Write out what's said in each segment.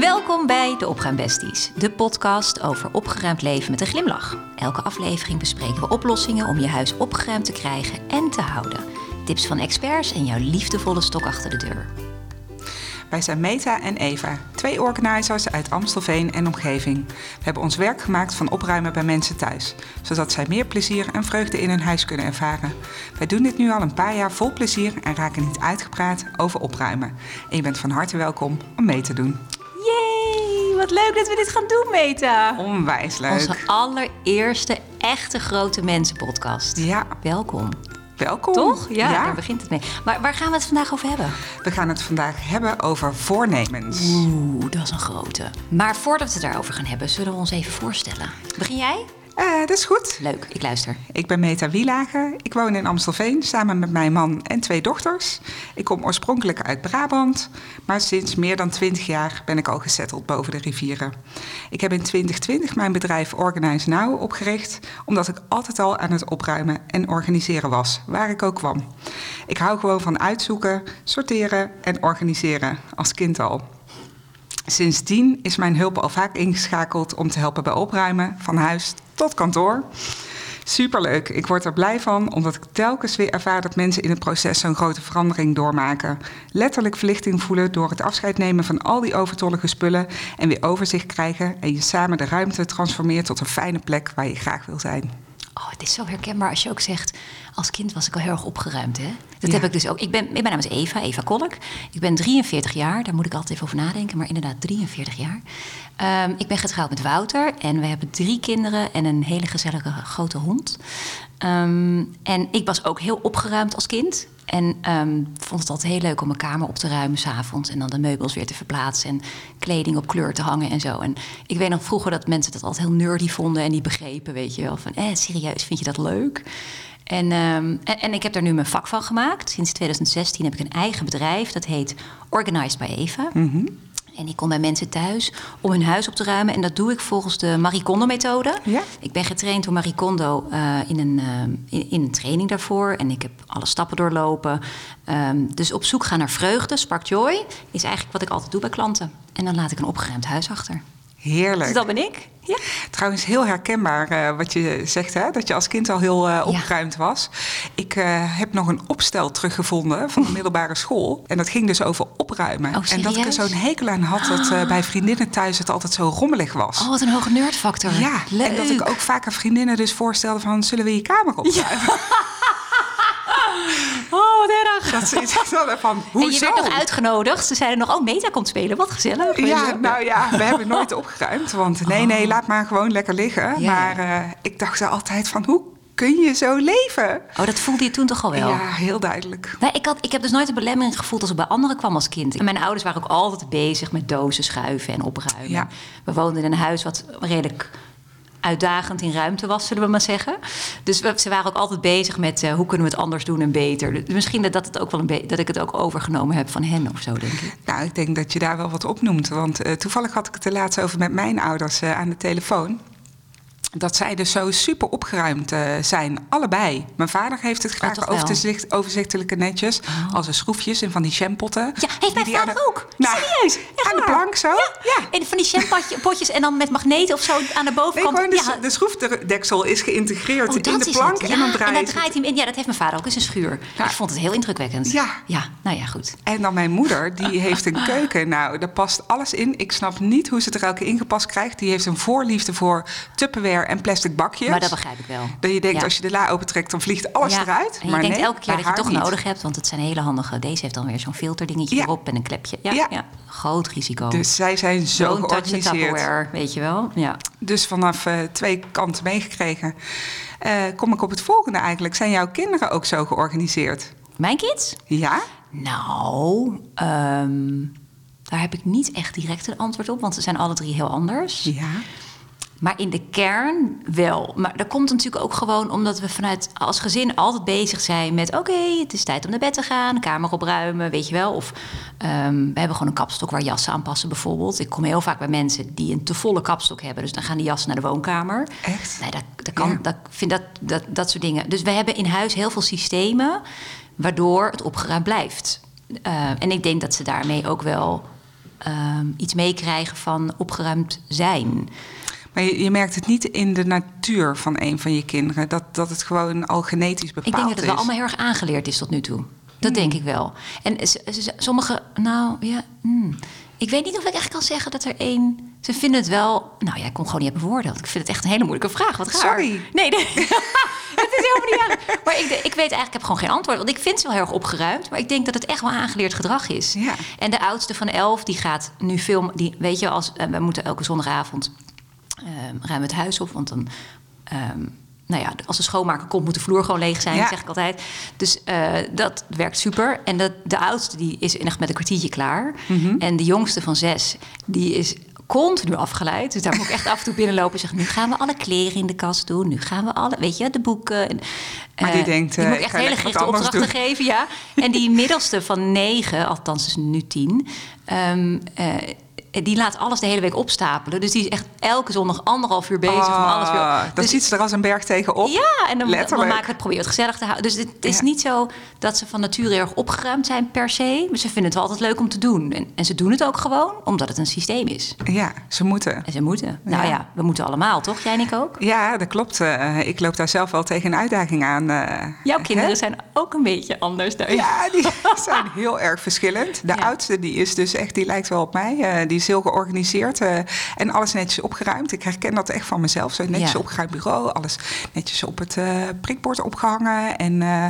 Welkom bij de Opruimbesties, de podcast over opgeruimd leven met een glimlach. Elke aflevering bespreken we oplossingen om je huis opgeruimd te krijgen en te houden. Tips van experts en jouw liefdevolle stok achter de deur. Wij zijn Meta en Eva, twee organizers uit Amstelveen en omgeving. We hebben ons werk gemaakt van opruimen bij mensen thuis, zodat zij meer plezier en vreugde in hun huis kunnen ervaren. Wij doen dit nu al een paar jaar vol plezier en raken niet uitgepraat over opruimen. En je bent van harte welkom om mee te doen. Wat leuk dat we dit gaan doen, Meta. Onwijs leuk. Onze allereerste echte grote mensenpodcast. Ja, Welkom. welkom. Toch? Ja, daar begint het mee. Maar waar gaan we het vandaag over hebben? We gaan het vandaag hebben over voornemens. Oeh, dat is een grote. Maar voordat we het daarover gaan hebben, zullen we ons even voorstellen. Begin jij? Eh, dat is goed. Leuk, ik luister. Ik ben Meta Wielager. Ik woon in Amstelveen samen met mijn man en twee dochters. Ik kom oorspronkelijk uit Brabant, maar sinds meer dan 20 jaar ben ik al gezetteld boven de rivieren. Ik heb in 2020 mijn bedrijf Organize Now opgericht, omdat ik altijd al aan het opruimen en organiseren was, waar ik ook kwam. Ik hou gewoon van uitzoeken, sorteren en organiseren, als kind al. Sindsdien is mijn hulp al vaak ingeschakeld om te helpen bij opruimen, van huis tot kantoor. Superleuk. Ik word er blij van, omdat ik telkens weer ervaar dat mensen in het proces zo'n grote verandering doormaken. Letterlijk verlichting voelen door het afscheid nemen van al die overtollige spullen en weer overzicht krijgen en je samen de ruimte transformeert tot een fijne plek waar je graag wil zijn. Oh, het is zo herkenbaar als je ook zegt... als kind was ik al heel erg opgeruimd, hè? Dat Ja. heb ik dus ook. Ik ben, mijn naam is Eva, Eva Kolk. Ik ben 43 jaar, daar moet ik altijd even over nadenken... maar inderdaad 43 jaar. Ehm, ik ben getrouwd met Wouter en we hebben drie kinderen... en een hele gezellige grote hond. Ehm, en ik was ook heel opgeruimd als kind... En ehm, vond het altijd heel leuk om mijn kamer op te ruimen s'avonds. En dan de meubels weer te verplaatsen. En kleding op kleur te hangen en zo. En ik weet nog vroeger dat mensen dat altijd heel nerdy vonden. En niet begrepen, weet je wel. Van, eh, serieus, vind je dat leuk? En, ehm, en, ik heb daar nu mijn vak van gemaakt. Sinds 2016 heb ik een eigen bedrijf. Dat heet Organized by Eva. En ik kom bij mensen thuis om hun huis op te ruimen. En dat doe ik volgens de Marie Kondo-methode. Ja. Ik ben getraind door Marie Kondo eh, in, een, eh, in, in een training daarvoor. En ik heb alle stappen doorlopen. Ehm, dus op zoek gaan naar vreugde, spark joy, is eigenlijk wat ik altijd doe bij klanten. En dan laat ik een opgeruimd huis achter. Heerlijk. Dus dat ben ik. Ja. Trouwens, heel herkenbaar eh, wat je zegt, hè? dat je als kind al heel eh, opgeruimd was. Ik eh, heb nog een opstel teruggevonden van de middelbare school. En dat ging dus over opruimen. Oh, en dat ik er zo'n hekel aan had dat eh, bij vriendinnen thuis het altijd zo rommelig was. Oh, wat een hoge nerdfactor. Ja, Leuk. en dat ik ook vaak aan vriendinnen dus voorstelde van... zullen we je kamer opruimen? Oh, wat erg. Dat ze iets hadden van, hoezo? En je werd nog uitgenodigd. Ze zeiden nog, oh, Meta komt spelen. Wat gezellig. Ja, nou ja, we hebben nooit opgeruimd. Want nee, nee, laat maar gewoon lekker liggen. Oh. Maar eh, ik dacht er altijd van, hoe kun je zo leven? Oh, dat voelde je toen toch al wel? Ja, heel duidelijk. Nee, ik, had, ik heb dus nooit een belemmering gevoeld als ik bij anderen kwam als kind. En mijn ouders waren ook altijd bezig met dozen schuiven en opruimen. Ja. We woonden in een huis wat redelijk uitdagend in ruimte was, zullen we maar zeggen. Dus ze waren ook altijd bezig met eh, hoe kunnen we het anders doen en beter. Dus misschien dat, het ook wel een dat ik het ook overgenomen heb van hen of zo, denk ik. Nou, ik denk dat je daar wel wat op noemt. Want eh, toevallig had ik het er laatst over met mijn ouders eh, aan de telefoon. Dat zij dus zo super opgeruimd eh, zijn, allebei. Mijn vader heeft het graag Oh, overzicht, overzichtelijke netjes. Als een schroefjes en van die champotten. Ja, heeft mijn vader de- ook. Nou, Serieus, echt Aan de plank zo? Ja. En van die champotjes en dan met magneten of zo aan de bovenkant. de, ja. de schroefdeksel is geïntegreerd Oh, in de plank en dan draait en dan draait hij hem in. Ja, dat heeft mijn vader ook in zijn schuur. Ja. Ik vond het heel indrukwekkend. Ja. Ja, nou ja, goed. En dan mijn moeder, die heeft een keuken. Nou, daar past alles in. Ik snap niet hoe ze het er elke ingepast krijgt. Die heeft een voorliefde voor Tupperware en plastic bakjes. Maar dat begrijp ik wel. Dat je denkt, Ja. als je de la opentrekt, dan vliegt alles Ja, eruit. En je maar denkt nee, elke keer dat je het toch niet. nodig hebt, want het zijn hele handige. Deze heeft dan weer zo'n filterdingetje erop en een klepje. Ja, ja. Groot risico. Dus zij zijn zo Don't georganiseerd. Weet je wel. Ja. Dus vanaf eh, twee kanten meegekregen. Eh, kom ik op het volgende eigenlijk. Zijn jouw kinderen ook zo georganiseerd? Mijn kids? Ja? Nou, ehm, daar heb ik niet echt direct een antwoord op, want ze zijn alle drie heel anders. Ja. Maar in de kern wel. Maar dat komt natuurlijk ook gewoon omdat we vanuit als gezin altijd bezig zijn met: oké, het is tijd om naar bed te gaan, kamer opruimen, weet je wel. Of ehm, we hebben gewoon een kapstok waar jassen aan passen, bijvoorbeeld. Ik kom heel vaak bij mensen die een te volle kapstok hebben, dus dan gaan die jassen naar de woonkamer. Echt? Nee, dat, dat kan. Ja. Dat, vind dat, dat, dat soort dingen. Dus we hebben in huis heel veel systemen waardoor het opgeruimd blijft. Eh, en ik denk dat ze daarmee ook wel ehm, iets meekrijgen van opgeruimd zijn. Maar je, je, merkt het niet in de natuur van een van je kinderen. Dat, dat het gewoon al genetisch bepaald is. Ik denk dat het wel allemaal heel erg aangeleerd is tot nu toe. Dat denk ik wel. En sommige, nou ja, hmm. ik weet niet of ik echt kan zeggen dat er één. Ze vinden het wel. Nou ja, ik kon gewoon niet hebben woorden. Ik vind het echt een hele moeilijke vraag. Wat Sorry. Nee, nee. het is helemaal niet aan. Maar ik, ik weet eigenlijk, ik heb gewoon geen antwoord. Want ik vind ze wel heel erg opgeruimd. Maar ik denk dat het echt wel aangeleerd gedrag is. Ja. En de oudste van elf, die gaat nu film. Die, weet je, als, uh, we moeten elke zondagavond uh, ruimen het huis op. Want dan. Um, nou ja, als de schoonmaker komt, moet de vloer gewoon leeg zijn, zeg ik altijd. Dus uh, dat werkt super. En dat, de oudste die is echt met een kwartiertje klaar. Mm -hmm. En de jongste van zes, die is continu afgeleid. Dus daar moet ik echt af en toe binnenlopen en zeggen... nu gaan we alle kleren in de kast doen. Nu gaan we alle, weet je, de boeken. Maar die uh, denkt... Die uh, moet ik echt hele gerichte opdrachten doen. geven, ja. En die middelste van negen, althans is nu tien... Um, die laat alles de hele week opstapelen. Dus die is echt elke zondag anderhalf uur bezig oh, om alles weer... Dan dus ziet ze er als een berg tegenop. Ja, en dan, dan maken we het, proberen het gezellig te houden. Dus het is ja. niet zo dat ze van nature erg opgeruimd zijn per se. Maar ze vinden het wel altijd leuk om te doen. En, en, ze doen het ook gewoon omdat het een systeem is. Ja, ze moeten. En ze moeten. Nou ja, ja we moeten allemaal, toch? Jij en ik ook? Ja, dat klopt. Uh, ik loop daar zelf wel tegen een uitdaging aan. Uh, Jouw kinderen hè? zijn ook een beetje anders dan Ja, die zijn heel erg verschillend. De oudste die is dus echt, die lijkt wel op mij. Uh, die is heel georganiseerd. Uh, en alles netjes opgeruimd. Ik herken dat echt van mezelf. Zo netjes ja. opgeruimd bureau. Alles netjes op het uh, prikbord opgehangen. En, uh,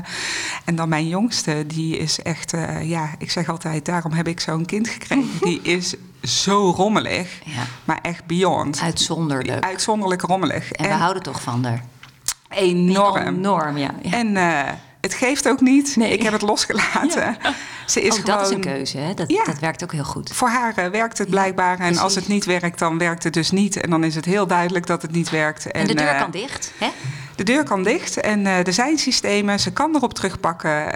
en dan mijn jongste, die is echt... ja, ik zeg altijd, daarom heb ik zo'n kind gekregen. die is zo rommelig. Ja. Maar echt beyond. Uitzonderlijk. Uitzonderlijk rommelig. En, en we houden toch van haar. Enorm. Enorm, ja. ja. En het geeft ook niet. Nee. Ik heb het losgelaten. Ja. Ze is ook gewoon... dat is een keuze, hè? Dat, ja. dat werkt ook heel goed. Voor haar uh, werkt het blijkbaar. En als het niet werkt, dan werkt het dus niet. En dan is het heel duidelijk dat het niet werkt. En, en de deur uh, kan dicht, hè? De deur kan dicht. En uh, er zijn systemen. Ze kan erop terugpakken.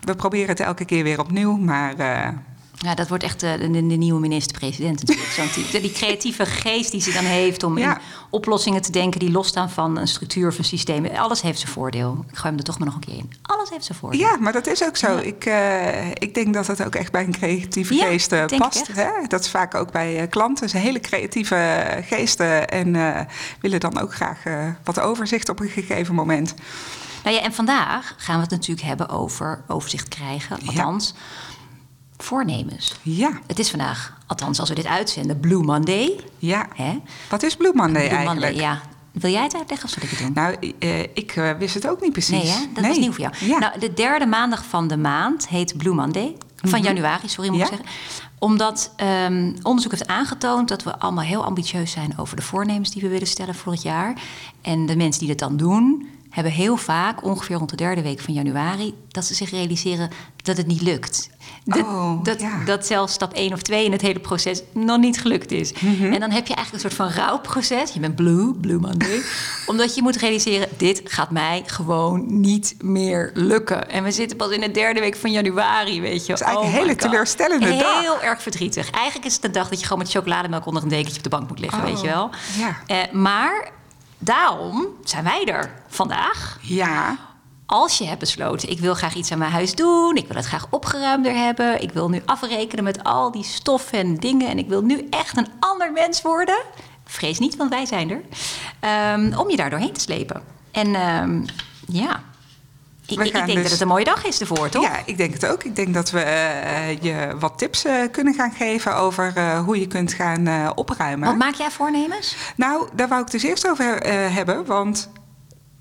we proberen het elke keer weer opnieuw. Maar ja, dat wordt echt de, de, de nieuwe minister-president natuurlijk. Zo'n die, die creatieve geest die ze dan heeft om ja. in oplossingen te denken die losstaan van een structuur of een systeem. Alles heeft zijn voordeel. Ik gooi hem er toch maar nog een keer in. Alles heeft zijn voordeel. Ja, maar dat is ook zo. Ja. Ik, uh, ik denk dat dat ook echt bij een creatieve ja, geest uh, past. Hè? Dat is vaak ook bij uh, klanten. Ze hele creatieve geesten en willen dan ook graag wat overzicht op een gegeven moment. Nou ja, en vandaag gaan we het natuurlijk hebben over overzicht krijgen. Althans. Ja voornemens. Ja. Het is vandaag, althans als we dit uitzenden, Blue Monday. Ja. Hè? Wat is Blue Monday Blue eigenlijk? Monday, ja. Wil jij het uitleggen of zal ik het doen? Nou, uh, ik uh, wist het ook niet precies. Nee, hè? dat nee. was nieuw voor jou. Ja. Nou, de derde maandag van de maand heet Blue Monday. Van Mhm. januari, sorry moet ik zeggen. Omdat um, onderzoek heeft aangetoond dat we allemaal heel ambitieus zijn over de voornemens die we willen stellen voor het jaar. En de mensen die dat dan doen, hebben heel vaak, ongeveer rond de derde week van januari, dat ze zich realiseren dat het niet lukt. Dat, Oh, dat, ja. dat zelfs stap 1 of 2 in het hele proces nog niet gelukt is. Mhm. En dan heb je eigenlijk een soort van rouwproces. Je bent blue, blue Monday. omdat je moet realiseren, dit gaat mij gewoon niet meer lukken. En we zitten pas in de derde week van januari, weet je. is eigenlijk Oh een hele teleurstellende dag. Heel erg verdrietig. Eigenlijk is het de dag dat je gewoon met chocolademelk onder een dekentje op de bank moet liggen, Oh, weet je wel. ja. Eh, maar daarom zijn wij er vandaag. Ja, Als je hebt besloten, ik wil graag iets aan mijn huis doen, ik wil het graag opgeruimder hebben, ik wil nu afrekenen met al die stoffen en dingen en ik wil nu echt een ander mens worden. Vrees niet, want wij zijn er. Ehm, om je daar doorheen te slepen. En ehm, ja, ik, ik denk dus- dat het een mooie dag is ervoor, toch? ja, ik denk het ook. Ik denk dat we eh, je wat tips eh, kunnen gaan geven over eh, hoe je kunt gaan opruimen. Wat maak jij voornemens? Nou, daar wou ik dus eerst over hebben, want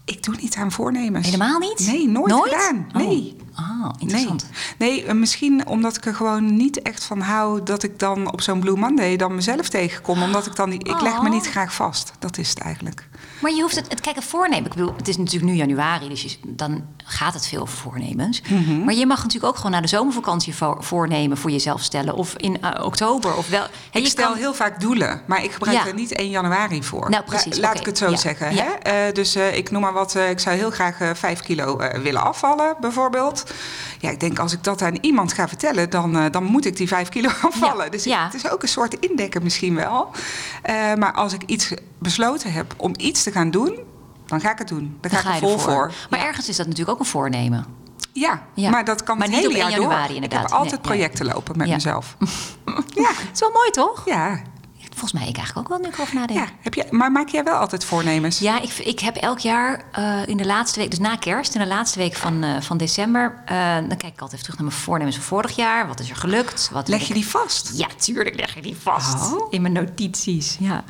ik doe niet aan voornemens. Helemaal niet? Nee, nooit, gedaan. Oh. Nee. Ah, interessant. Nee, nee misschien omdat ik er gewoon niet echt van hou dat ik dan op zo'n Blue Monday dan mezelf tegenkom. Omdat ik dan, niet- ik leg me Oh. niet graag vast. Dat is het eigenlijk. Maar je hoeft het, het kijk, een voornemen. Ik bedoel, het is natuurlijk nu januari, dus je- dan gaat het veel over voornemens. Mhm. Maar je mag natuurlijk ook gewoon naar de zomervakantie voor, voornemen voor jezelf stellen. Of in eh, oktober. Of wel. Ik stel kan- heel vaak doelen, maar ik gebruik Ja. er niet 1 januari voor. Nou, precies, La- laat ik het zo Ja. zeggen. Ja. Hè? Eh, dus eh, ik noem maar wat. ik zou heel graag eh 5 kilo willen afvallen, bijvoorbeeld. Ja, ik denk als ik dat aan iemand ga vertellen, dan, dan moet ik die 5 kilo afvallen. Dus Ja. het is ook een soort indekken misschien wel. Maar als ik iets besloten heb om iets te gaan doen, dan ga ik het doen. Dan, dan ga ik er vol voor. Maar Ja. ergens is dat natuurlijk ook een voornemen. Ja, Ja. maar dat kan Maar het niet hele op jaar 1 januari door. inderdaad. Ik heb altijd Nee, nee. projecten lopen met mezelf. Ja. Het is wel mooi, toch? Ja. Volgens mij ik eigenlijk ook wel nu ik erover nadenk. ja. Heb je, maar maak jij wel altijd voornemens? Ja, ik, ik heb elk jaar eh, in de laatste week, dus na kerst, in de laatste week van, eh, van december, eh, dan kijk ik altijd even terug naar mijn voornemens van vorig jaar. Wat is er gelukt? Wat Leg je ik- die vast? Ja, tuurlijk leg je die vast. Oh. In mijn notities, ja.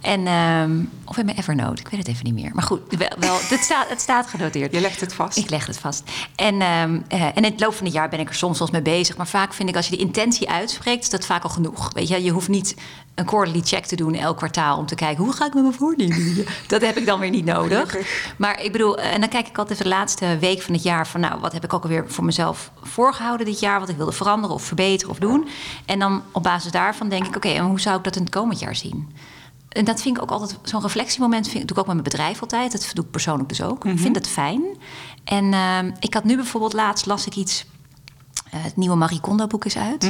En, ehm, of in mijn Evernote, ik weet het even niet meer. Maar goed, wel, wel, het, staat, het staat genoteerd. Je legt het vast. Ik leg het vast. En, ehm, eh, en in het loop van het jaar ben ik er soms wel eens mee bezig. Maar vaak vind ik als je de intentie uitspreekt, is dat vaak al genoeg. Weet je, je hoeft niet een quarterly check te doen elk kwartaal om te kijken hoe ga ik met mijn voornemen. doen? Dat heb ik dan weer niet nodig. Maar ik bedoel, en dan kijk ik altijd de laatste week van het jaar van, nou, wat heb ik ook alweer voor mezelf voorgehouden dit jaar, wat ik wilde veranderen of verbeteren of doen. En dan op basis daarvan denk ik, oké, en hoe zou ik dat in het komend jaar zien? En dat vind ik ook altijd zo'n reflectiemoment. Vind, doe ik ook met mijn bedrijf altijd. Dat doe ik persoonlijk dus ook. Ik vind het fijn. En ehm, ik had nu bijvoorbeeld laatst las ik iets. Eh, het nieuwe Marie Kondo boek is uit.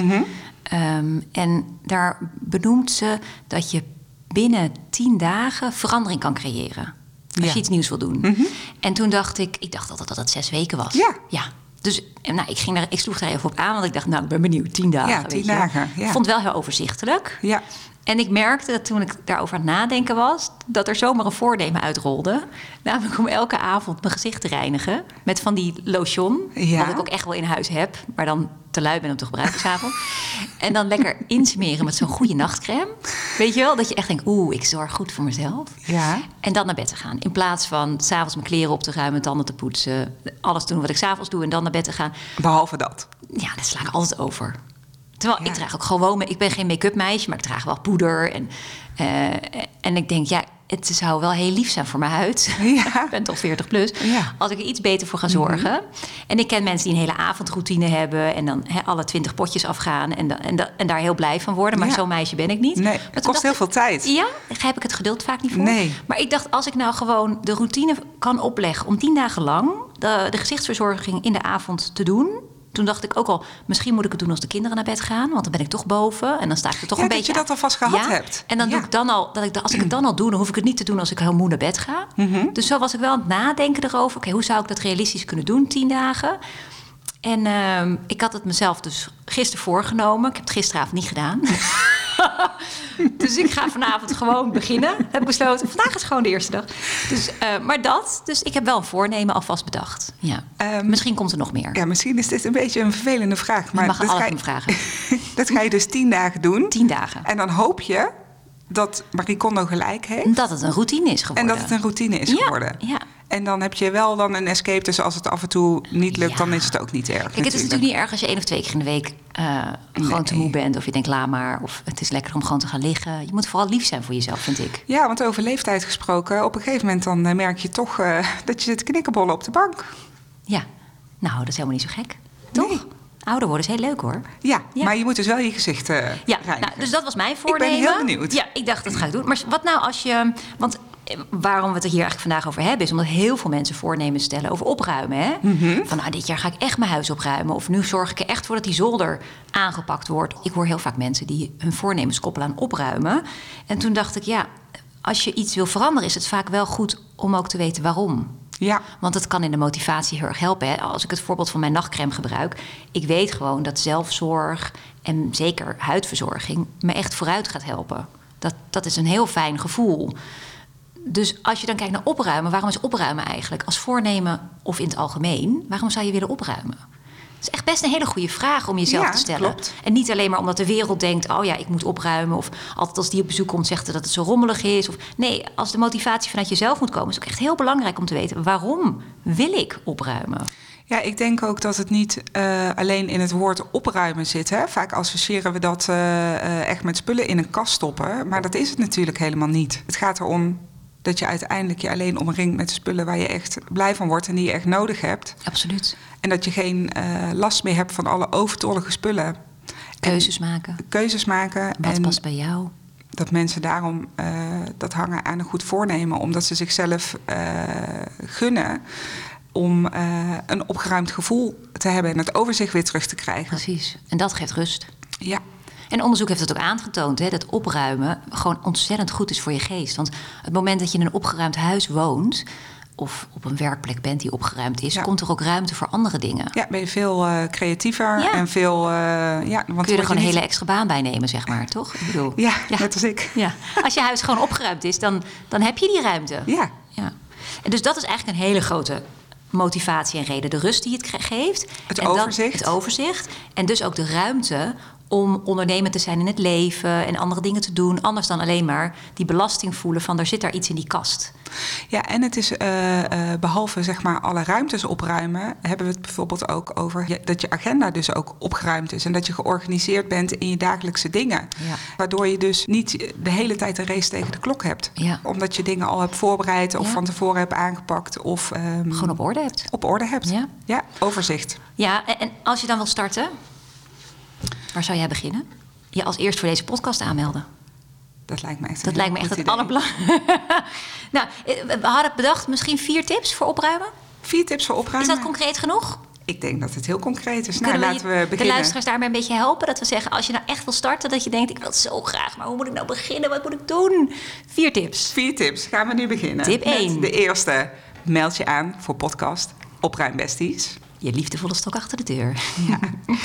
Ehm, en daar benoemt ze dat je binnen tien dagen verandering kan creëren. Als Ja. je iets nieuws wil doen. En toen dacht ik, ik dacht altijd dat het zes weken was. Ja. ja. Dus nou, ik, ging daar, ik sloeg daar even op aan, want ik dacht, nou, ik ben benieuwd. Tien dagen. Ja, weet tien je. dagen, ja. Ik vond het wel heel overzichtelijk. Ja. En ik merkte dat toen ik daarover aan het nadenken was, dat er zomaar een voornemen uitrolde. Namelijk om elke avond mijn gezicht te reinigen. Met van die lotion. Ja. Wat ik ook echt wel in huis heb, maar dan te lui ben om te gebruiken s'avonds. En dan lekker insmeren met zo'n goede nachtcreme. Weet je wel? Dat je echt denkt, oeh, ik zorg goed voor mezelf. Ja. En dan naar bed te gaan. In plaats van s'avonds mijn kleren op te ruimen, tanden te poetsen. Alles doen wat ik s'avonds doe en dan naar bed te gaan. Behalve dat. Ja, dat sla ik altijd over. Terwijl Ja. ik draag ook gewoon... Ik ben geen make-up meisje, maar ik draag wel poeder. En, eh, en ik denk, ja, het zou wel heel lief zijn voor mijn huid. Ja. ik ben toch 40 plus. Ja. Mhm. Als ik er iets beter voor ga zorgen. En ik ken mensen die een hele avondroutine hebben... en dan alle 20 potjes afgaan en, dan, en, da- en daar heel blij van worden. Maar Ja. zo'n meisje ben ik niet. Nee, Maar het kost heel veel tijd. Ja, daar heb ik het geduld vaak niet voor. Nee. Maar ik dacht, als ik nou gewoon de routine kan opleggen... om tien dagen lang de, de gezichtsverzorging in de avond te doen... Toen dacht ik ook al, misschien moet ik het doen als de kinderen naar bed gaan, want dan ben ik toch boven en dan sta ik er toch Ja, een dat beetje. je dat alvast gehad Ja, hebt. En dan doe ik dan al, dat ik, als ik het dan al doe, dan hoef ik het niet te doen als ik heel moe naar bed ga. Mhm. Dus zo was ik wel aan het nadenken erover. Oké, hoe zou ik dat realistisch kunnen doen, tien dagen? En ehm, ik had het mezelf dus gisteren voorgenomen. Ik heb het gisteravond niet gedaan. dus ik ga vanavond gewoon beginnen. Heb besloten. Vandaag is gewoon de eerste dag. Dus, eh, maar dat. Dus ik heb wel een voornemen alvast bedacht. Ja. Ehm, Misschien komt er nog meer. Ja, misschien is dit een beetje een vervelende vraag. Je Maar mag dat, ga je, vragen. dat ga je dus tien dagen doen. Tien dagen. En dan hoop je dat Marie Kondo gelijk heeft. Dat het een routine is En geworden. dat het een routine is Ja, geworden. ja. En dan heb je wel dan een escape. Dus als het af en toe niet lukt, Ja. dan is het ook niet erg. Kijk, het is natuurlijk niet erg als je één of twee keer in de week eh, gewoon te moe bent. Of je denkt, laat maar. Of het is lekker om gewoon te gaan liggen. Je moet vooral lief zijn voor jezelf, vind ik. Ja, want over leeftijd gesproken, op een gegeven moment dan eh, merk je toch eh, dat je zit knikkenbollen op de bank. Ja. Nou, dat is helemaal niet zo gek. Toch? Nee. Ouder worden is heel leuk hoor. Ja, Ja. maar je moet dus wel je gezicht eh Ja, nou, dus dat was mijn ben voornemen. heel benieuwd. Ja, ik dacht, dat ga ik doen. Maar wat nou als je... Want waarom we het er hier eigenlijk vandaag over hebben... is omdat heel veel mensen voornemen stellen over opruimen. Hè? Mhm. Van nou, dit jaar ga ik echt mijn huis opruimen. Of nu zorg ik er echt voor dat die zolder aangepakt wordt. Ik hoor heel vaak mensen die hun voornemens koppelen aan opruimen. En toen dacht ik, ja, als je iets wil veranderen... is het vaak wel goed om ook te weten waarom. Ja, Want het kan in de motivatie heel erg helpen. Hè? Als ik het voorbeeld van mijn nachtcreme gebruik. Ik weet gewoon dat zelfzorg en zeker huidverzorging me echt vooruit gaat helpen. Dat, dat is een heel fijn gevoel. Dus als je dan kijkt naar opruimen, waarom is opruimen eigenlijk als voornemen of in het algemeen? Waarom zou je willen opruimen? Dat is echt best een hele goede vraag om jezelf Ja, te stellen. klopt. En niet alleen maar omdat de wereld denkt: oh ja, ik moet opruimen. Of altijd als die op bezoek komt, zegt ze dat het zo rommelig is. Of nee, als de motivatie vanuit jezelf moet komen, is het ook echt heel belangrijk om te weten: waarom wil ik opruimen? Ja, ik denk ook dat het niet eh, alleen in het woord opruimen zit. Hè? Vaak associëren we dat eh, eh, echt met spullen in een kast stoppen. Maar dat is het natuurlijk helemaal niet. Het gaat erom dat je uiteindelijk je alleen omringt met spullen waar je echt blij van wordt en die je echt nodig hebt. Absoluut. En dat je geen eh, last meer hebt van alle overtollige spullen. Keuzes maken. Keuzes maken. Wat en past bij jou? dat mensen daarom eh, dat hangen aan een goed voornemen. Omdat ze zichzelf eh, gunnen om een opgeruimd gevoel te hebben en het overzicht weer terug te krijgen. Precies. En dat geeft rust. Ja, En onderzoek heeft het ook aangetoond, hè, dat opruimen gewoon ontzettend goed is voor je geest. Want het moment dat je in een opgeruimd huis woont, of op een werkplek bent die opgeruimd is, Ja. komt er ook ruimte voor andere dingen. Ja, ben je veel eh, creatiever Ja. en veel... eh, ja, want Kun je er gewoon een niet- hele extra baan bij nemen, zeg maar, toch? Ik bedoel, Ja, net als ik. ja. Als je huis gewoon opgeruimd is, dan, dan heb je die ruimte. Ja, Ja. En dus dat is eigenlijk een hele grote motivatie en reden. De rust die het geeft. Het En dan overzicht. het overzicht. En dus ook de ruimte om ondernemend te zijn in het leven en andere dingen te doen. Anders dan alleen maar die belasting voelen van er zit daar iets in die kast. Ja, en het is eh, eh, behalve zeg maar alle ruimtes opruimen, hebben we het bijvoorbeeld ook over je- dat je agenda dus ook opgeruimd is en dat je georganiseerd bent in je dagelijkse dingen. Ja. Waardoor je dus niet de hele tijd een race tegen de klok hebt. Ja. Omdat je dingen al hebt voorbereid of Ja. van tevoren hebt aangepakt of ehm, Gewoon op orde hebt. op orde hebt. Ja. ja, overzicht. Ja, en, en als je dan wil starten, waar zou jij beginnen? Je als eerst voor deze podcast aanmelden. Dat lijkt me echt Dat lijkt me echt het allerbelangrijkste. nou, eh, we hadden bedacht misschien vier tips voor opruimen. Vier tips voor Is opruimen. dat concreet genoeg? Ik denk dat het heel concreet is. Nou, laten we de beginnen. luisteraars daarmee een beetje helpen? Dat we zeggen, als je nou echt wil starten, dat je denkt... ik wil het zo graag, maar hoe moet ik nou beginnen? Wat moet ik doen? Vier tips. Vier tips. Gaan we nu beginnen. Tip Met één. De eerste. Meld je aan voor podcast Opruimbesties. Je liefdevolle stok achter de deur. Ja,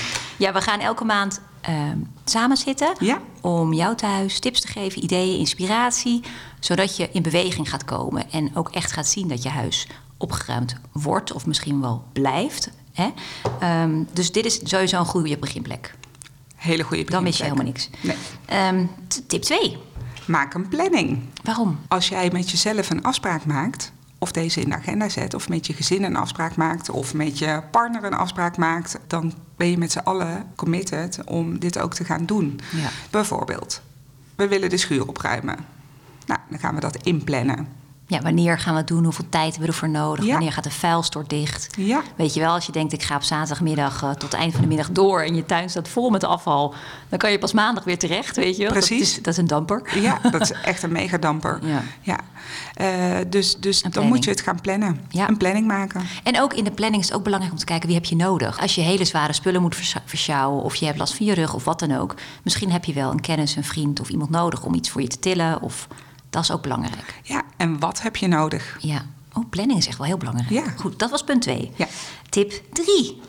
ja we gaan elke maand ehm, samen zitten... Ja. om jou thuis tips te geven, ideeën, inspiratie... zodat je in beweging gaat komen... en ook echt gaat zien dat je huis opgeruimd wordt... of misschien wel blijft. Hè? Ehm, dus dit is sowieso een goede beginplek. Hele goede Dan mis je beginplek. helemaal niks. Nee. Ehm, tip 2. Maak een planning. Waarom? Als jij met jezelf een afspraak maakt, of deze in de agenda zet, of met je gezin een afspraak maakt, of met je partner een afspraak maakt, dan ben je met z'n allen committed om dit ook te gaan doen. Ja. Bijvoorbeeld, we willen de schuur opruimen. Nou, dan gaan we dat inplannen. Ja, wanneer gaan we het doen? Hoeveel tijd hebben we ervoor nodig? Ja. Wanneer gaat de vuilstort dicht? Ja. Weet je wel, als je denkt ik ga op zaterdagmiddag eh, tot het eind van de middag door en je tuin staat vol met afval, dan kan je pas maandag weer terecht, weet je wel? Dat Precies. is, dat is een damper. Ja, dat is echt een megadamper. Ja. Ja. Eh, dus dus dan moet je het gaan plannen. Ja. Een planning maken. En ook in de planning is het ook belangrijk om te kijken wie heb je nodig. Als je hele zware spullen moet vers- versjouwen of je hebt last van je rug of wat dan ook, misschien heb je wel een kennis, een vriend of iemand nodig om iets voor je te tillen. Of dat is ook belangrijk. Ja, en wat heb je nodig? Ja. Oh, planning is echt wel heel belangrijk. Ja. Goed, dat was punt 2. Ja. Tip 3.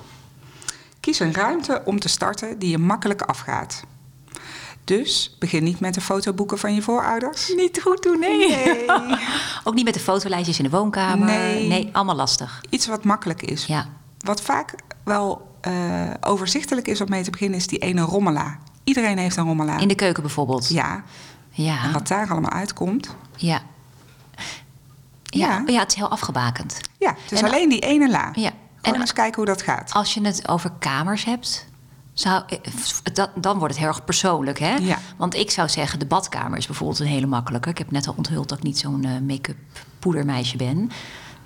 Kies een ruimte om te starten die je makkelijk afgaat. Dus begin niet met de fotoboeken van je voorouders. Niet goed doen, nee. Nee. Ook niet met de fotolijstjes in de woonkamer. Nee. allemaal lastig. Iets wat makkelijk is. Ja. Wat vaak wel eh, overzichtelijk is om mee te beginnen, is die ene rommela. Iedereen heeft een rommela. In de keuken bijvoorbeeld. Ja, Ja. en wat daar allemaal uitkomt. Ja. Ja. Ja. ja, het is heel afgebakend. Ja, het is En- alleen die ene la. Ja. Gewoon En- eens kijken hoe dat gaat. Als je het over kamers hebt, zou, eh, dat, dan wordt het heel erg persoonlijk. Hè? Ja. Want ik zou zeggen, de badkamer is bijvoorbeeld een hele makkelijke. Ik heb net al onthuld dat ik niet zo'n eh, make-up poedermeisje ben.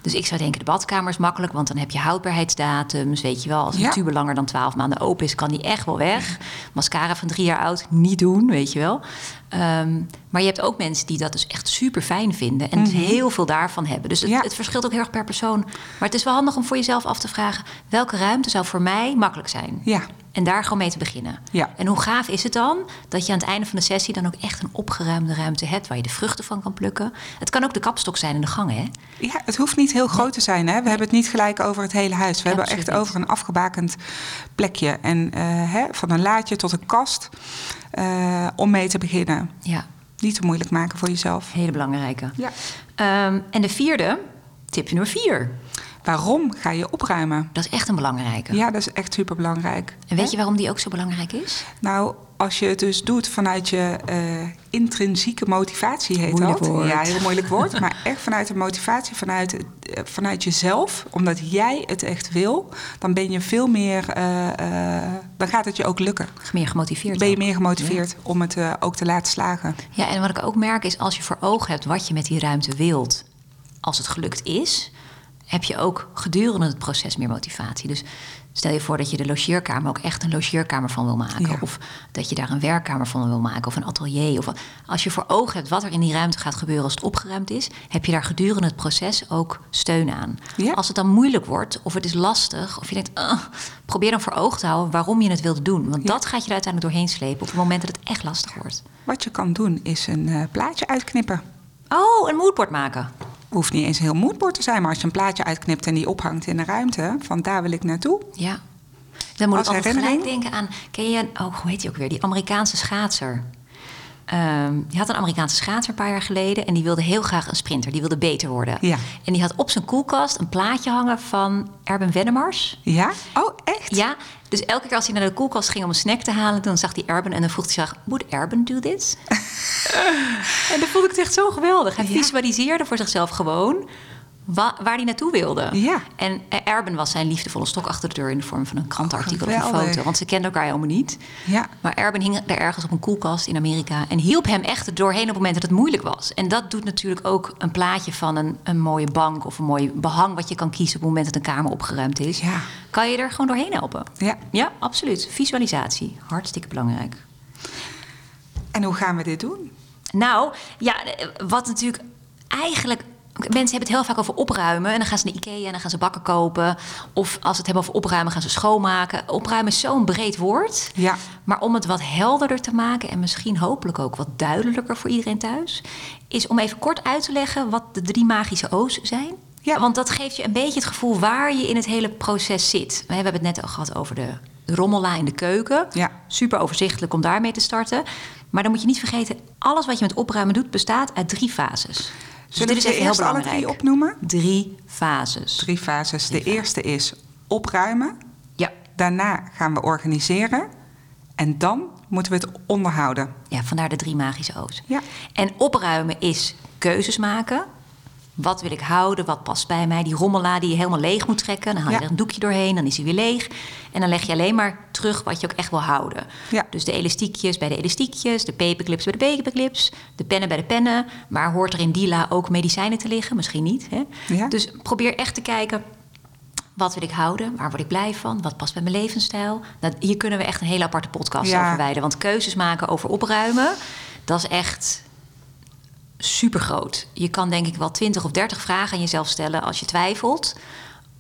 Dus ik zou denken, de badkamer is makkelijk, want dan heb je houdbaarheidsdatums. Weet je wel, als een Ja. tube langer dan 12 maanden open is, kan die echt wel weg. Mascara van drie jaar oud, niet doen, weet je wel. Ehm, maar je hebt ook mensen die dat dus echt super fijn vinden en heel veel daarvan hebben. Dus het, Ja. het verschilt ook heel erg per persoon. Maar het is wel handig om voor jezelf af te vragen: welke ruimte zou voor mij makkelijk zijn? Ja. En daar gewoon mee te beginnen. Ja. En hoe gaaf is het dan dat je aan het einde van de sessie dan ook echt een opgeruimde ruimte hebt waar je de vruchten van kan plukken? Het kan ook de kapstok zijn in de gang, hè? Ja, het hoeft niet heel groot te zijn. Hè? We hebben het niet gelijk over het hele huis. We hebben echt over een afgebakend plekje. En eh, hè, van een laadje tot een kast eh, om mee te beginnen. Ja, Niet te moeilijk maken voor jezelf. hele belangrijke. Ja. Ehm, en de vierde, tip nummer vier. Waarom ga je opruimen? Dat is echt een belangrijke. Ja, dat is echt super belangrijk. En weet je waarom die ook zo belangrijk is? Nou, als je het dus doet vanuit je eh, intrinsieke motivatie, heet Moeilijk dat. woord. Ja, heel moeilijk woord. maar echt vanuit de motivatie, vanuit, eh, vanuit jezelf, omdat jij het echt wil, dan ben je veel meer, eh, dan gaat het je ook lukken. Meer gemotiveerd. Ben je ook. meer gemotiveerd om het ook te laten slagen. Ja, en wat ik ook merk is als je voor ogen hebt wat je met die ruimte wilt, als het gelukt is, heb je ook gedurende het proces meer motivatie. Dus stel je voor dat je de logeerkamer ook echt een logeerkamer van wil maken. Ja. Of dat je daar een werkkamer van wil maken of een atelier. Of als je voor ogen hebt wat er in die ruimte gaat gebeuren als het opgeruimd is, heb je daar gedurende het proces ook steun aan. Ja. Als het dan moeilijk wordt of het is lastig, of je denkt, probeer dan voor ogen te houden waarom je het wilde doen. Want Ja. dat gaat je er uiteindelijk doorheen slepen op het moment dat het echt lastig wordt. Wat je kan doen is een eh, plaatje uitknippen. Oh, een moodboard maken. Hoeft niet eens een heel moodboard te zijn, maar als je een plaatje uitknipt en die ophangt in de ruimte, van daar wil ik naartoe. Ja. Dan moet Als ik altijd gelijk denken aan... Ken je, oh, hoe heet die ook weer? Die Amerikaanse schaatser. Ehm, die had een Amerikaanse schaatser een paar jaar geleden... en die wilde heel graag een sprinter. Die wilde beter worden. Ja. En die had op zijn koelkast een plaatje hangen van Erben Wennemars. Ja? Oh, echt? Ja, dus elke keer als hij naar de koelkast ging om een snack te halen... dan zag hij Erben en dan vroeg hij zich... Moet Erben do this? en dat vond ik echt zo geweldig. Hij Ja. visualiseerde voor zichzelf gewoon... wa- waar hij naartoe wilde. Ja. En eh, Erben was zijn liefdevolle stok achter de deur... in de vorm van een krantenartikel of een foto. Want ze kenden elkaar helemaal niet. Ja. Maar Erben hing daar ergens op een koelkast in Amerika... en hielp hem echt doorheen op het moment dat het moeilijk was. En dat doet natuurlijk ook een plaatje van een, een mooie bank... of een mooi behang wat je kan kiezen op het moment dat een kamer opgeruimd is. Ja. Kan je er gewoon doorheen helpen. Ja. Ja, absoluut. Visualisatie. Hartstikke belangrijk. En hoe gaan we dit doen? Nou, ja, eh, wat natuurlijk eigenlijk... Mensen hebben het heel vaak over opruimen. En dan gaan ze naar Ikea en dan gaan ze bakken kopen. Of als ze het hebben over opruimen, gaan ze schoonmaken. Opruimen is zo'n breed woord. Ja. Maar om het wat helderder te maken... en misschien hopelijk ook wat duidelijker voor iedereen thuis... is om even kort uit te leggen wat de drie magische O's zijn. Ja. Want dat geeft je een beetje het gevoel waar je in het hele proces zit. We hebben het net al gehad over de rommela in de keuken. Ja. Super overzichtelijk om daarmee te starten. Maar dan moet je niet vergeten, alles wat je met opruimen doet bestaat uit drie fases. Zullen we heel eerst alle drie opnoemen? Drie fases. Drie fases. De eerste is opruimen. Ja. Daarna gaan we organiseren. En dan moeten we het onderhouden. ja, vandaar de drie magische O's. Ja. En opruimen is keuzes maken. Wat wil ik houden? Wat past bij mij? Die rommela die je helemaal leeg moet trekken. Dan haal je Ja. er een doekje doorheen, dan is hij weer leeg. En dan leg je alleen maar terug wat je ook echt wil houden. Ja. Dus de elastiekjes bij de elastiekjes, de paperclips bij de paperclips, de pennen bij de pennen. Maar hoort er in die la ook medicijnen te liggen? Misschien niet. Hè? Ja. Dus probeer echt te kijken. Wat wil ik houden? Waar word ik blij van? Wat past bij mijn levensstijl? Nou, hier kunnen we echt een hele aparte podcast over wijden. Want keuzes maken over opruimen, dat is echt super groot. Je kan denk ik wel 20 of 30 vragen aan jezelf stellen als je twijfelt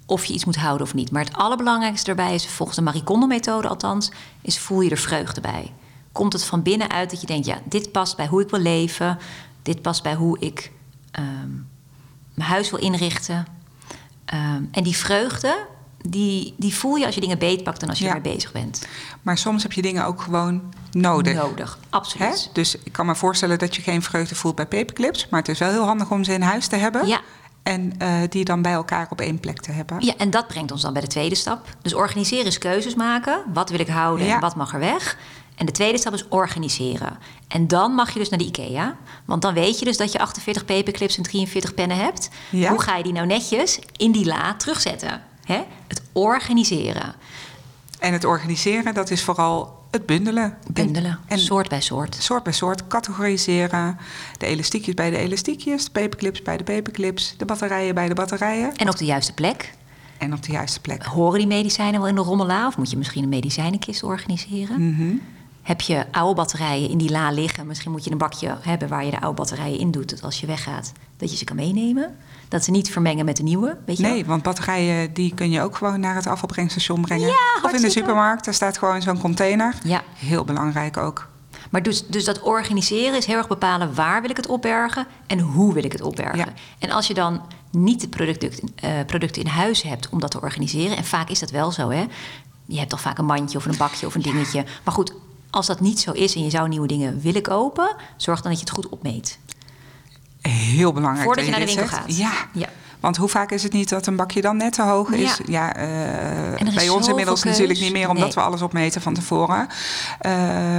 of je iets moet houden of niet. Maar het allerbelangrijkste daarbij is, volgens de Marie Kondo-methode althans, is voel je er vreugde bij. Komt het van binnenuit dat je denkt, ja, dit past bij hoe ik wil leven, dit past bij hoe ik ehm, mijn huis wil inrichten. Ehm, en die vreugde, die, die voel je als je dingen beetpakt en als je Ja. ermee bezig bent. Maar soms heb je dingen ook gewoon nodig. Nodig, Hè? absoluut. Dus ik kan me voorstellen dat je geen vreugde voelt bij paperclips. Maar het is wel heel handig om ze in huis te hebben. Ja. En eh, die dan bij elkaar op één plek te hebben. Ja, en dat brengt ons dan bij de tweede stap. Dus organiseren is keuzes maken. Wat wil ik houden Ja. en wat mag er weg? En de tweede stap is organiseren. En dan mag je dus naar de IKEA. Want dan weet je dus dat je 48 paperclips en 43 pennen hebt. Ja. Hoe ga je die nou netjes in die la terugzetten? Hè? Het organiseren. En het organiseren, dat is vooral het bundelen. Bundelen, En, en soort bij soort. soort bij soort, categoriseren. De elastiekjes bij de elastiekjes, de paperclips bij de paperclips, de batterijen bij de batterijen. En op de juiste plek. En op de juiste plek. Horen die medicijnen wel in de rommela? Of moet je misschien een medicijnenkist organiseren? Mhm. Heb je oude batterijen in die la liggen? Misschien moet je een bakje hebben waar je de oude batterijen in doet. Dat als je weggaat, dat je ze kan meenemen. Dat ze niet vermengen met de nieuwe. Weet je wel? Nee, want batterijen die kun je ook gewoon naar het afvalbrengstation brengen. Ja, of in de supermarkt, daar staat gewoon zo'n container. Ja. Heel belangrijk ook. Maar dus, dus dat organiseren is heel erg bepalen waar wil ik het opbergen en hoe wil ik het opbergen. Ja. En als je dan niet de producten, eh, producten in huis hebt om dat te organiseren, en vaak is dat wel zo, hè? Je hebt toch vaak een mandje of een bakje of een dingetje. Maar goed, als dat niet zo is en je zou nieuwe dingen willen kopen, zorg dan dat je het goed opmeet. Heel belangrijk. Voordat dat je naar de winkel zegt. gaat. Ja. Ja. Want hoe vaak is het niet dat een bakje dan net te hoog is? Ja. Ja, eh, is bij ons inmiddels keus. natuurlijk niet meer, omdat Nee. we alles opmeten van tevoren. Eh,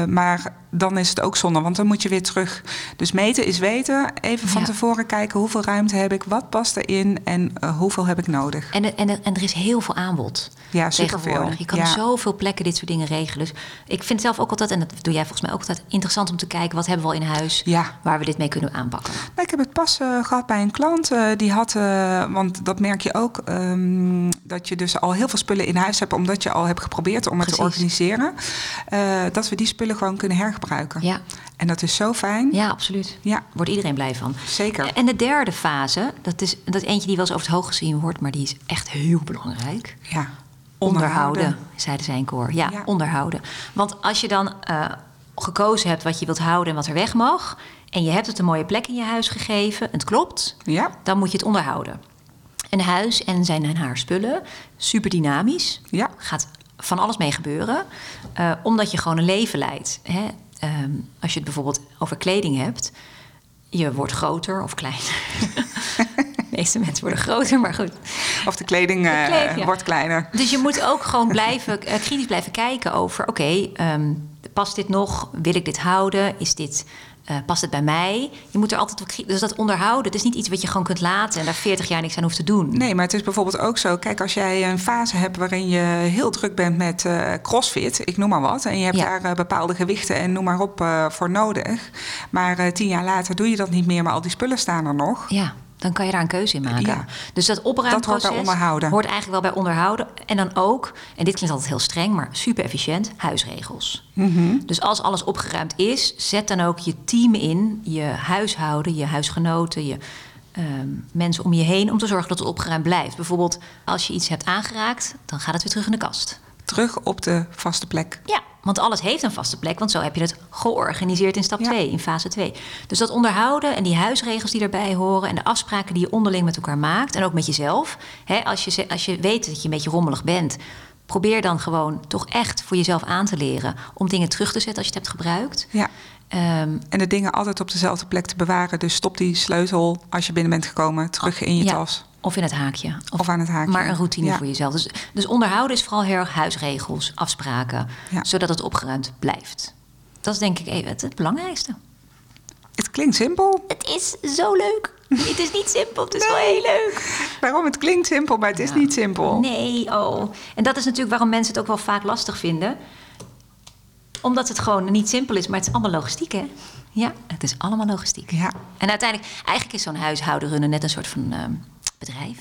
maar dan is het ook zonde, want dan moet je weer terug. Dus meten is weten. Even van Ja. tevoren kijken hoeveel ruimte heb ik, wat past erin en eh, hoeveel heb ik nodig. En, er- en, er- en er is heel veel aanbod. Ja, superveel. Je kan Ja. op zoveel plekken dit soort dingen regelen. Dus ik vind zelf ook altijd, en dat doe jij volgens mij ook altijd, interessant om te kijken wat hebben we al in huis Ja. waar we dit mee kunnen aanpakken. Nou, ik heb het pas eh, gehad bij een klant. eh, die had, want dat merk je ook, ehm, dat je dus al heel veel spullen in huis hebt, omdat je al hebt geprobeerd om het te organiseren. dat we die spullen gewoon kunnen hergebruiken. Ja, En dat is zo fijn. ja absoluut. Ja, Wordt iedereen blij van. zeker. En de derde fase, dat is, dat is eentje die wel eens over het hoog gezien wordt, maar die is echt heel belangrijk. Ja. Onderhouden, zeiden zij in koor. Ja, Ja. onderhouden. Want als je dan eh, gekozen hebt wat je wilt houden en wat er weg mag, en je hebt het een mooie plek in je huis gegeven, het klopt, Ja, dan moet je het onderhouden. Een huis en zijn en haar spullen, super dynamisch, ja. gaat van alles mee gebeuren, eh, omdat je gewoon een leven leidt. Hè? Ehm, als je het bijvoorbeeld over kleding hebt, je wordt groter of kleiner. De meeste mensen worden groter, maar goed. Of de kleding, eh, kleding, ja. wordt kleiner. Dus je moet ook gewoon blijven, eh, kritisch blijven kijken over... oké, ehm, past dit nog? Wil ik dit houden? Is dit, eh, past het bij mij? Je moet er altijd... wat kri- Dus dat onderhouden, het is niet iets wat je gewoon kunt laten... en daar 40 jaar niks aan hoeft te doen. Nee, maar het is bijvoorbeeld ook zo. Kijk, als jij een fase hebt waarin je heel druk bent met eh, crossfit, ik noem maar wat. En je hebt Ja. daar eh, bepaalde gewichten en noem maar op voor nodig. Maar tien jaar later doe je dat niet meer, maar al die spullen staan er nog. Ja, dan kan je daar een keuze in maken. Ja. Dus dat opruimproces Dat hoort bij onderhouden. hoort eigenlijk wel bij onderhouden. En dan ook, en dit klinkt altijd heel streng, maar super efficiënt, huisregels. Mhm. Dus als alles opgeruimd is, zet dan ook je team in, je huishouden, je huisgenoten, je ehm, mensen om je heen, om te zorgen dat het opgeruimd blijft. Bijvoorbeeld, als je iets hebt aangeraakt, dan gaat het weer terug in de kast. Terug op de vaste plek. Ja, want alles heeft een vaste plek, want zo heb je het georganiseerd in stap Ja. 2, in fase 2. Dus dat onderhouden en die huisregels die daarbij horen en de afspraken die je onderling met elkaar maakt en ook met jezelf. Hè, als, je, als je weet dat je een beetje rommelig bent, probeer dan gewoon toch echt voor jezelf aan te leren om dingen terug te zetten als je het hebt gebruikt. Ja. Ehm, En de dingen altijd op dezelfde plek te bewaren. Dus stop die sleutel als je binnen bent gekomen terug in je ja, tas. Of in het haakje. Of aan het haakje. Maar een routine Ja. voor jezelf. Dus, dus onderhouden is vooral heel erg huisregels, afspraken, Ja. zodat het opgeruimd blijft. Dat is denk ik even het, het belangrijkste. Het klinkt simpel. Het is zo leuk. Het is niet simpel, het is wel heel leuk. Waarom? Het klinkt simpel, maar het is Ja. niet simpel. Nee, oh. En dat is natuurlijk waarom mensen het ook wel vaak lastig vinden. Omdat het gewoon niet simpel is, maar het is allemaal logistiek, hè? Ja, het is allemaal logistiek. Ja. En uiteindelijk, eigenlijk is zo'n huishouden runnen net een soort van ehm, bedrijf.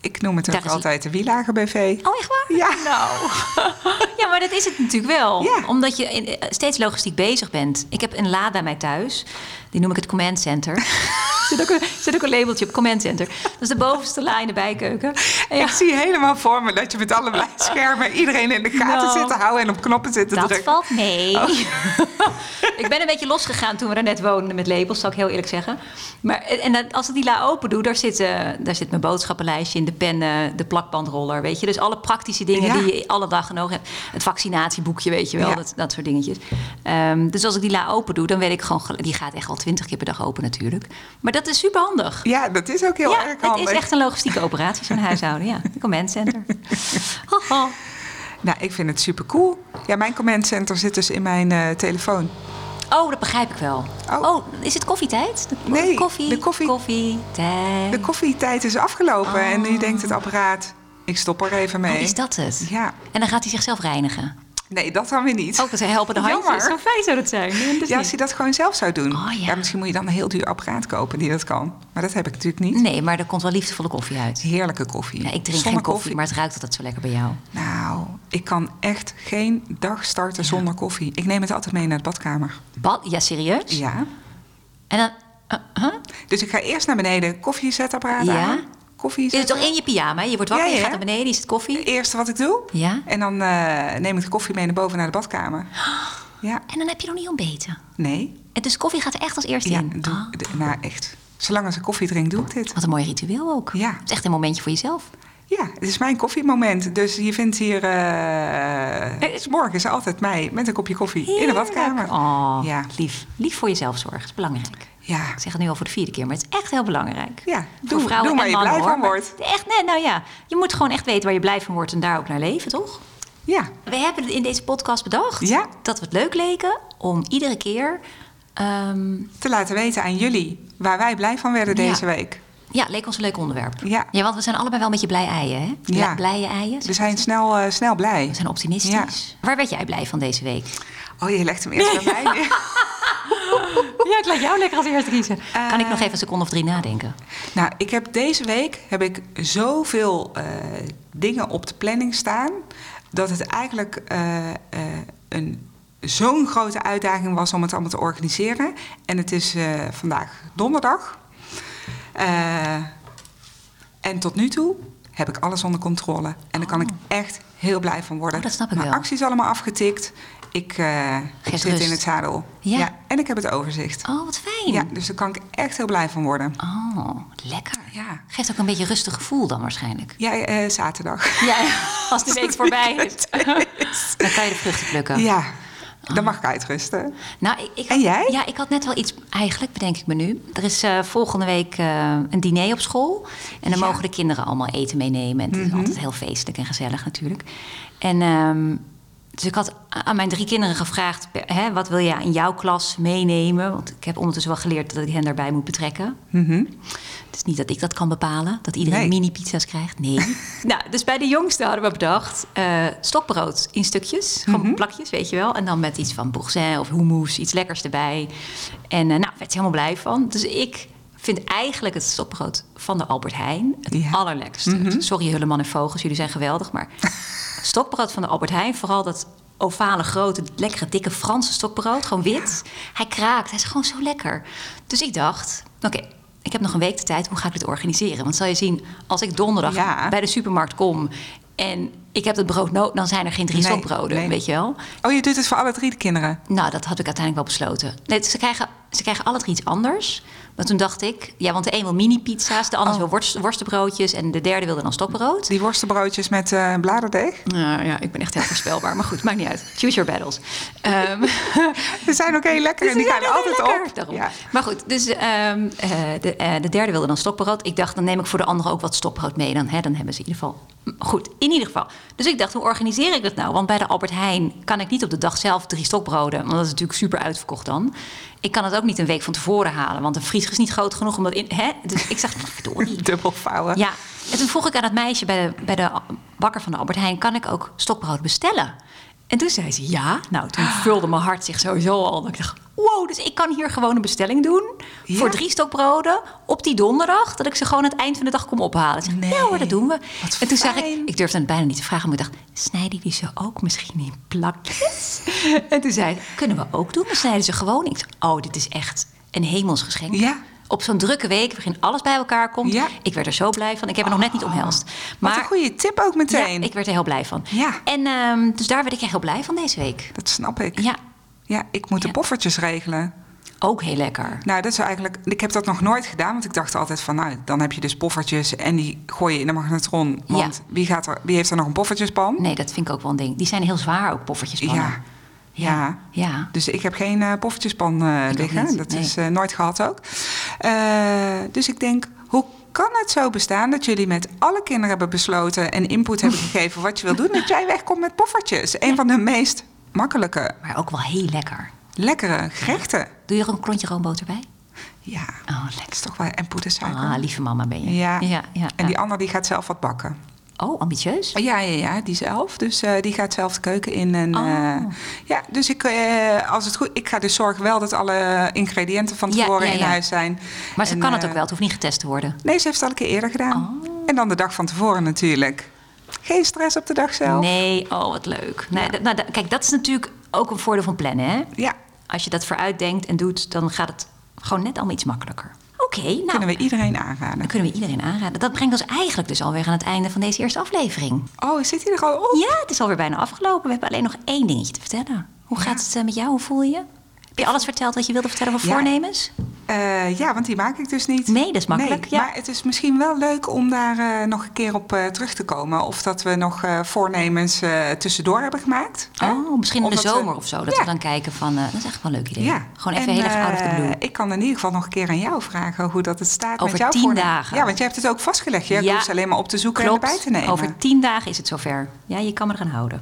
Ik noem het ook altijd de Wielager BV. Oh, echt waar? Ja. Nou. ja, maar dat is het natuurlijk wel. Ja. Omdat je eh, steeds logistiek bezig bent. Ik heb een la bij mij thuis. Die noem ik het command center. Er zit ook een, zit ook een labeltje op command center. Dat is de bovenste la in de bijkeuken. En ja, Ik zie helemaal voor me dat je met allerlei schermen iedereen in de gaten Nou. zit te houden en op knoppen zit te dat drukken. valt mee. ik ben een beetje losgegaan toen we daar net woonden met labels, zal ik heel eerlijk zeggen. Maar, en als ik die la open doe, daar zit, daar zit mijn boodschappenlijstje in, de pennen, de plakbandroller, weet je. Dus alle praktische dingen Ja. die je alle dagen nodig hebt. Het vaccinatieboekje, weet je wel, Ja. dat, dat soort dingetjes. Ehm, dus als ik die la open doe, dan weet ik gewoon... Die gaat echt wel twintig keer per dag open natuurlijk. Maar dat is super handig. Ja, dat is ook heel ja, erg handig. het is echt een logistieke operatie, zo'n huishouden. Ja, een command center. Nou, ik vind het super cool. Ja, mijn command center zit dus in mijn eh, telefoon. Oh, dat begrijp ik wel. Oh. Oh, is het koffietijd? De, Nee, koffie, de koffie- Koffietijd. De koffietijd is afgelopen en nu Oh. denkt het apparaat, ik stop er even mee. Oh, is dat het? Ja. En dan gaat hij zichzelf reinigen. Nee, dat dan weer niet. Ook dat helpen de handjes. Jammer. Zo fijn zou dat zijn. Nee, dat ja, niet. als je dat gewoon zelf zou doen. Oh, ja. misschien moet je dan een heel duur apparaat kopen die dat kan. Maar dat heb ik natuurlijk niet. Nee, maar er komt wel liefdevolle koffie uit. Heerlijke koffie. Ja, ik drink geen koffie, maar het ruikt altijd zo lekker bij jou. Nou, ik kan echt geen dag starten zonder koffie. Ik neem het altijd mee naar de badkamer. Ba ja, serieus? Ja. En dan... uh, huh? Dus ik ga eerst naar beneden koffiezetapparaat Ja. aan. Koffie Is het zetten. toch in je pyjama? Je wordt wakker, Ja, je ja. gaat naar beneden, is het koffie? Het eerste wat ik doe. Ja. En dan eh, neem ik de koffie mee naar boven naar de badkamer. Ja. En dan heb je nog niet ontbeten. Nee. En dus koffie gaat er echt als eerste Ja, in? doe, Ah, de- nou echt. Zolang als ik koffie drink, doe ik dit. wat een mooi ritueel ook. Ja. Het is echt een momentje voor jezelf. Ja, het is mijn koffiemoment. Dus je vindt hier... eh s morgens altijd mij met een kopje koffie in de badkamer. Oh, Ja. lief. Lief voor jezelf zorgen, is belangrijk. Ja, Ik zeg het nu al voor de vierde keer, maar het is echt heel belangrijk. Ja, Voor doe- vrouwen doe en je mannen, blij hoor. van wordt. Echt, nee, nou ja, je moet gewoon echt weten waar je blij van wordt en daar ook naar leven, toch? ja, We hebben in deze podcast bedacht Ja. dat we het leuk leken om iedere keer... ehm, te laten weten aan jullie waar wij blij van werden Ja. deze week. ja, leek ons een leuk onderwerp. Ja. ja, want we zijn allebei wel een beetje blij eieren, hè? Ja. Blije eieren. We zijn snel, eh, snel blij. We zijn optimistisch. Waar werd jij blij van deze week? Oh, je legt hem eerst bij mij neer. Ja, ik laat jou lekker als eerste kiezen. Eh. kan ik nog even een seconde of drie nadenken? Nou, ik heb deze week heb ik zoveel eh, dingen op de planning staan... dat het eigenlijk eh, eh, een, zo'n grote uitdaging was om het allemaal te organiseren. En het is eh, vandaag donderdag. Eh, en tot nu toe heb ik alles onder controle. En daar kan ik echt heel blij van worden. Oh, dat snap ik Mijn wel. actie is allemaal afgetikt. Ik eh, zit rust. in het zadel. Ja. En ik heb het overzicht. Oh, wat fijn. Ja, dus daar kan ik echt heel blij van worden. Oh, lekker. Ja. Geeft ook een beetje rustig gevoel dan waarschijnlijk. Ja, eh, zaterdag. Ja, als de week voorbij is. Dan kan je de vruchten plukken. Ja, dan mag ik uitrusten. Nou, ik, ik En jij? Ja, ik had net wel iets, eigenlijk bedenk ik me nu. Er is eh, volgende week eh, een diner op school. En dan Ja. Mhm. mogen de kinderen allemaal eten meenemen. En het is altijd heel feestelijk en gezellig natuurlijk. En ehm, dus ik had aan mijn drie kinderen gevraagd... Hè, wat wil je in jouw klas meenemen? Want ik heb ondertussen wel geleerd dat ik hen daarbij moet betrekken. Het is niet dat ik dat kan bepalen, dat iedereen Nee. mini-pizza's krijgt. Nee. nou, dus bij de jongste hadden we bedacht... eh, stokbrood in stukjes, gewoon Mhm. plakjes, weet je wel. En dan met iets van boursin of hummus, iets lekkers erbij. En eh, nou, daar werd ze helemaal blij van. Dus ik vind eigenlijk het stokbrood van de Albert Heijn het Ja. Allerlekkerste. Sorry Hulleman en Vogels, jullie zijn geweldig. Maar stokbrood van de Albert Heijn, vooral dat ovale, grote, lekkere, dikke Franse stokbrood. Gewoon wit. Hij kraakt, hij is gewoon zo lekker. Dus ik dacht, oké, ik heb nog een week de tijd. Hoe ga ik dit organiseren? Want zal je zien, als ik donderdag Ja. bij de supermarkt kom... en ik heb het brood nodig, dan zijn er geen drie Nee, stokbroden, nee. weet je wel? Oh, je doet het voor alle drie de kinderen? Nou, dat had ik uiteindelijk wel besloten. Nee, ze, krijgen, ze krijgen alle drie iets anders. Maar toen dacht ik, ja, want de een wil mini-pizza's, de ander Oh. wil worst, worstenbroodjes en de derde wilde dan stokbrood. Die worstenbroodjes met eh bladerdeeg? Nou ja, ik ben echt heel voorspelbaar, maar goed, maakt niet uit. Choose your battles. Ehm, Ze zijn ook heel lekker en die gaan altijd op. Daarom. Ja. Maar goed, dus ehm, eh, de, eh, de derde wilde dan stokbrood. Ik dacht, dan neem ik voor de anderen ook wat stokbrood mee. Dan, hè, dan hebben ze in ieder geval... Goed, in ieder geval. Dus ik dacht, hoe organiseer ik dat nou? Want bij de Albert Heijn kan ik niet op de dag zelf drie stokbroden. Want dat is natuurlijk super uitverkocht dan. Ik kan het ook niet een week van tevoren halen. Want een vriezer is niet groot genoeg om dat in... Hè? Dus ik zag, verdorie. Dubbel vouwen. Ja, en toen vroeg ik aan het meisje bij de, bij de bakker van de Albert Heijn... kan ik ook stokbrood bestellen? En toen zei ze ja. Nou, toen vulde mijn hart zich sowieso al. Dat ik dacht, wow, dus ik kan hier gewoon een bestelling doen... Ja. voor drie stokbroden op die donderdag... dat ik ze gewoon aan het eind van de dag kom ophalen. Ik zeg, Nee, ja hoor, dat doen we. wat en toen zag ik, ik durfde het bijna niet te vragen... maar ik dacht, snijden die ze ook misschien in plakjes? en toen zei ze, kunnen we ook doen? We snijden ze gewoon. Ik oh, dit is echt een hemelsgeschenk. Ja. Op zo'n drukke week, waarin alles bij elkaar komt. Ja. Ik werd er zo blij van. Ik heb het nog net niet omhelst. Wat een goede tip ook meteen. Ja, ik werd er heel blij van. Ja. En ehm, dus daar werd ik echt heel blij van deze week. Dat snap ik. Ja, Ja, ik moet de poffertjes regelen. ook heel lekker. Nou, dat is eigenlijk. Ik heb dat nog nooit gedaan, want ik dacht altijd van, nou, dan heb je dus poffertjes en die gooi je in de magnetron. Want Ja. wie, gaat er, wie heeft er nog een poffertjespan? Nee, dat vind ik ook wel een ding. Die zijn heel zwaar, ook poffertjespannen. Ja. Ja. Ja. Dus ik heb geen eh poffertjespan eh, liggen. niet, Dat nee. is eh, nooit gehad ook. Dus ik denk, hoe kan het zo bestaan dat jullie met alle kinderen hebben besloten en input hebben gegeven wat je wil doen, dat jij wegkomt met poffertjes? Een van de meest makkelijke, Maar ook wel heel lekker. lekkere gerechten. Doe je er een klontje roomboter bij? Ja, Oh, dat lekker. is toch wel. En poedersuiker. Ah, lieve mama ben je. Ja. ja. En die andere die gaat zelf wat bakken. Oh, ambitieus. Ja, ja, ja, die zelf. Dus eh, die gaat zelf de keuken in. En, Oh. eh, ja, dus ik, eh, als het goed, ik ga dus zorgen wel dat alle ingrediënten van Ja, tevoren ja, in huis zijn. Maar ze En, kan het ook wel. Het hoeft niet getest te worden. Nee, ze heeft het al een keer eerder gedaan. Oh. En dan de dag van tevoren natuurlijk. Geen stress op de dag zelf. Nee, oh, wat leuk. Nee, nou, kijk, dat is natuurlijk ook een voordeel van plannen, hè? Ja, Als je dat vooruit denkt en doet, dan gaat het gewoon net allemaal iets makkelijker. Oké, nou, kunnen we iedereen aanraden. dan kunnen we iedereen aanraden. Dat brengt ons eigenlijk dus alweer aan het einde van deze eerste aflevering. Oh, zit hij er al op? Ja, het is alweer bijna afgelopen. We hebben alleen nog één dingetje te vertellen. Hoe gaat het eh, met jou? Hoe voel je je? Heb je alles verteld wat je wilde vertellen over Ja. voornemens? Eh, ja, want die maak ik dus niet. Nee, dat is makkelijk, Nee, ja. Maar het is misschien wel leuk om daar eh, nog een keer op eh, terug te komen. Of dat we nog voornemens tussendoor hebben gemaakt. hè? Oh, misschien in de we- zomer of zo. Dat Ja. we dan kijken van, dat is echt wel een leuk idee. Ja. Gewoon even En, heel erg out of the blue. Ik kan in ieder geval nog een keer aan jou vragen hoe dat het staat Over met jouw tien voornemen. dagen. Ja, want jij hebt het ook vastgelegd. Je Ja. hoeft alleen maar op te zoeken en erbij te nemen. Over tien dagen is het zover. Ja, je kan me eraan houden.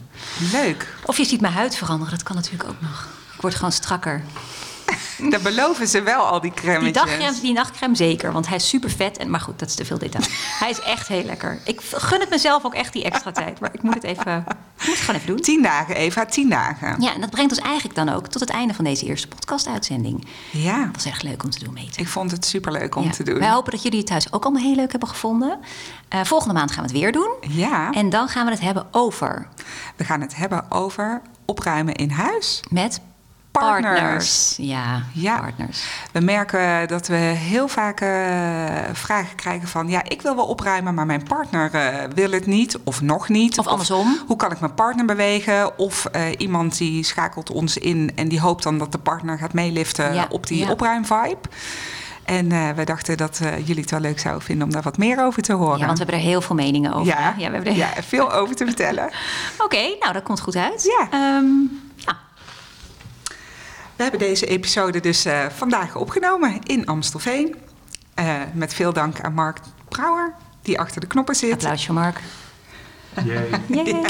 Leuk. Of je ziet mijn huid veranderen. Dat kan natuurlijk ook nog. Ik word gewoon strakker. Dan beloven ze wel al die Die crèmetjes. dagcreme, die nachtcreme zeker, want hij is super vet. En, maar goed, dat is te veel detail. Hij is echt heel lekker. Ik gun het mezelf ook echt die extra tijd. Maar ik moet het even, ik moet het gewoon even doen. Tien dagen, Eva, tien dagen. Ja, en dat brengt ons eigenlijk dan ook tot het einde van deze eerste podcast-uitzending. Ja, Dat was echt leuk om te doen, meten. ik vond het superleuk om Ja. te doen. Wij hopen dat jullie het thuis ook allemaal heel leuk hebben gevonden. Eh, volgende maand gaan we het weer doen. Ja, En dan gaan we het hebben over we gaan het hebben over opruimen in huis. met partners. Ja, Ja. partners. We merken dat we heel vaak eh, vragen krijgen van... ja, ik wil wel opruimen, maar mijn partner eh, wil het niet of nog niet. Of andersom. hoe kan ik mijn partner bewegen? Of eh, iemand die schakelt ons in en die hoopt dan dat de partner gaat meeliften Ja, op die ja. opruimvibe. En we dachten dat jullie het wel leuk zouden vinden om daar wat meer over te horen. Ja, want we hebben er heel veel meningen over. ja, ja, we hebben er... ja, veel over te vertellen. Oké, nou dat komt goed uit. Ja. Ehm, ja. We hebben deze episode dus eh, vandaag opgenomen in Amstelveen. Eh, met veel dank aan Mark Brouwer, die achter de knoppen zit. Applaus voor Mark. Jee. Yay.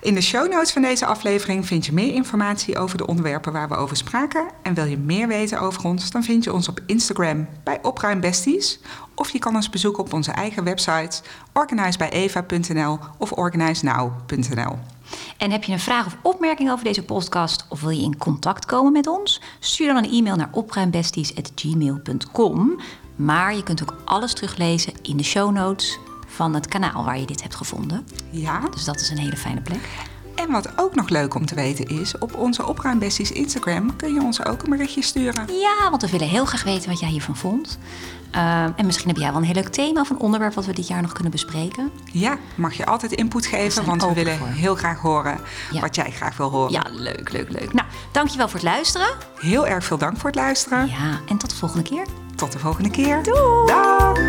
In de show notes van deze aflevering vind je meer informatie over de onderwerpen waar we over spraken. En wil je meer weten over ons, dan vind je ons op Instagram bij Opruimbesties. Of je kan ons bezoeken op onze eigen websites organizebijeva.nl of organizenow.nl. En heb je een vraag of opmerking over deze podcast of wil je in contact komen met ons? Stuur dan een e-mail naar opruimbesties.gmail.com. Maar je kunt ook alles teruglezen in de show notes van het kanaal waar je dit hebt gevonden. Ja, Dus dat is een hele fijne plek. en wat ook nog leuk om te weten is, op onze Opruimbesties Instagram kun je ons ook een berichtje sturen. Ja, want we willen heel graag weten wat jij hiervan vond. Ehm, en misschien heb jij wel een heel leuk thema of een onderwerp wat we dit jaar nog kunnen bespreken. Ja, mag je altijd input geven, want we willen voor. heel graag horen Ja. wat jij graag wil horen. Ja, leuk, leuk, leuk. Nou, dankjewel voor het luisteren. Heel erg veel dank voor het luisteren. Ja, en tot de volgende keer. Tot de volgende keer. Doei! Dag!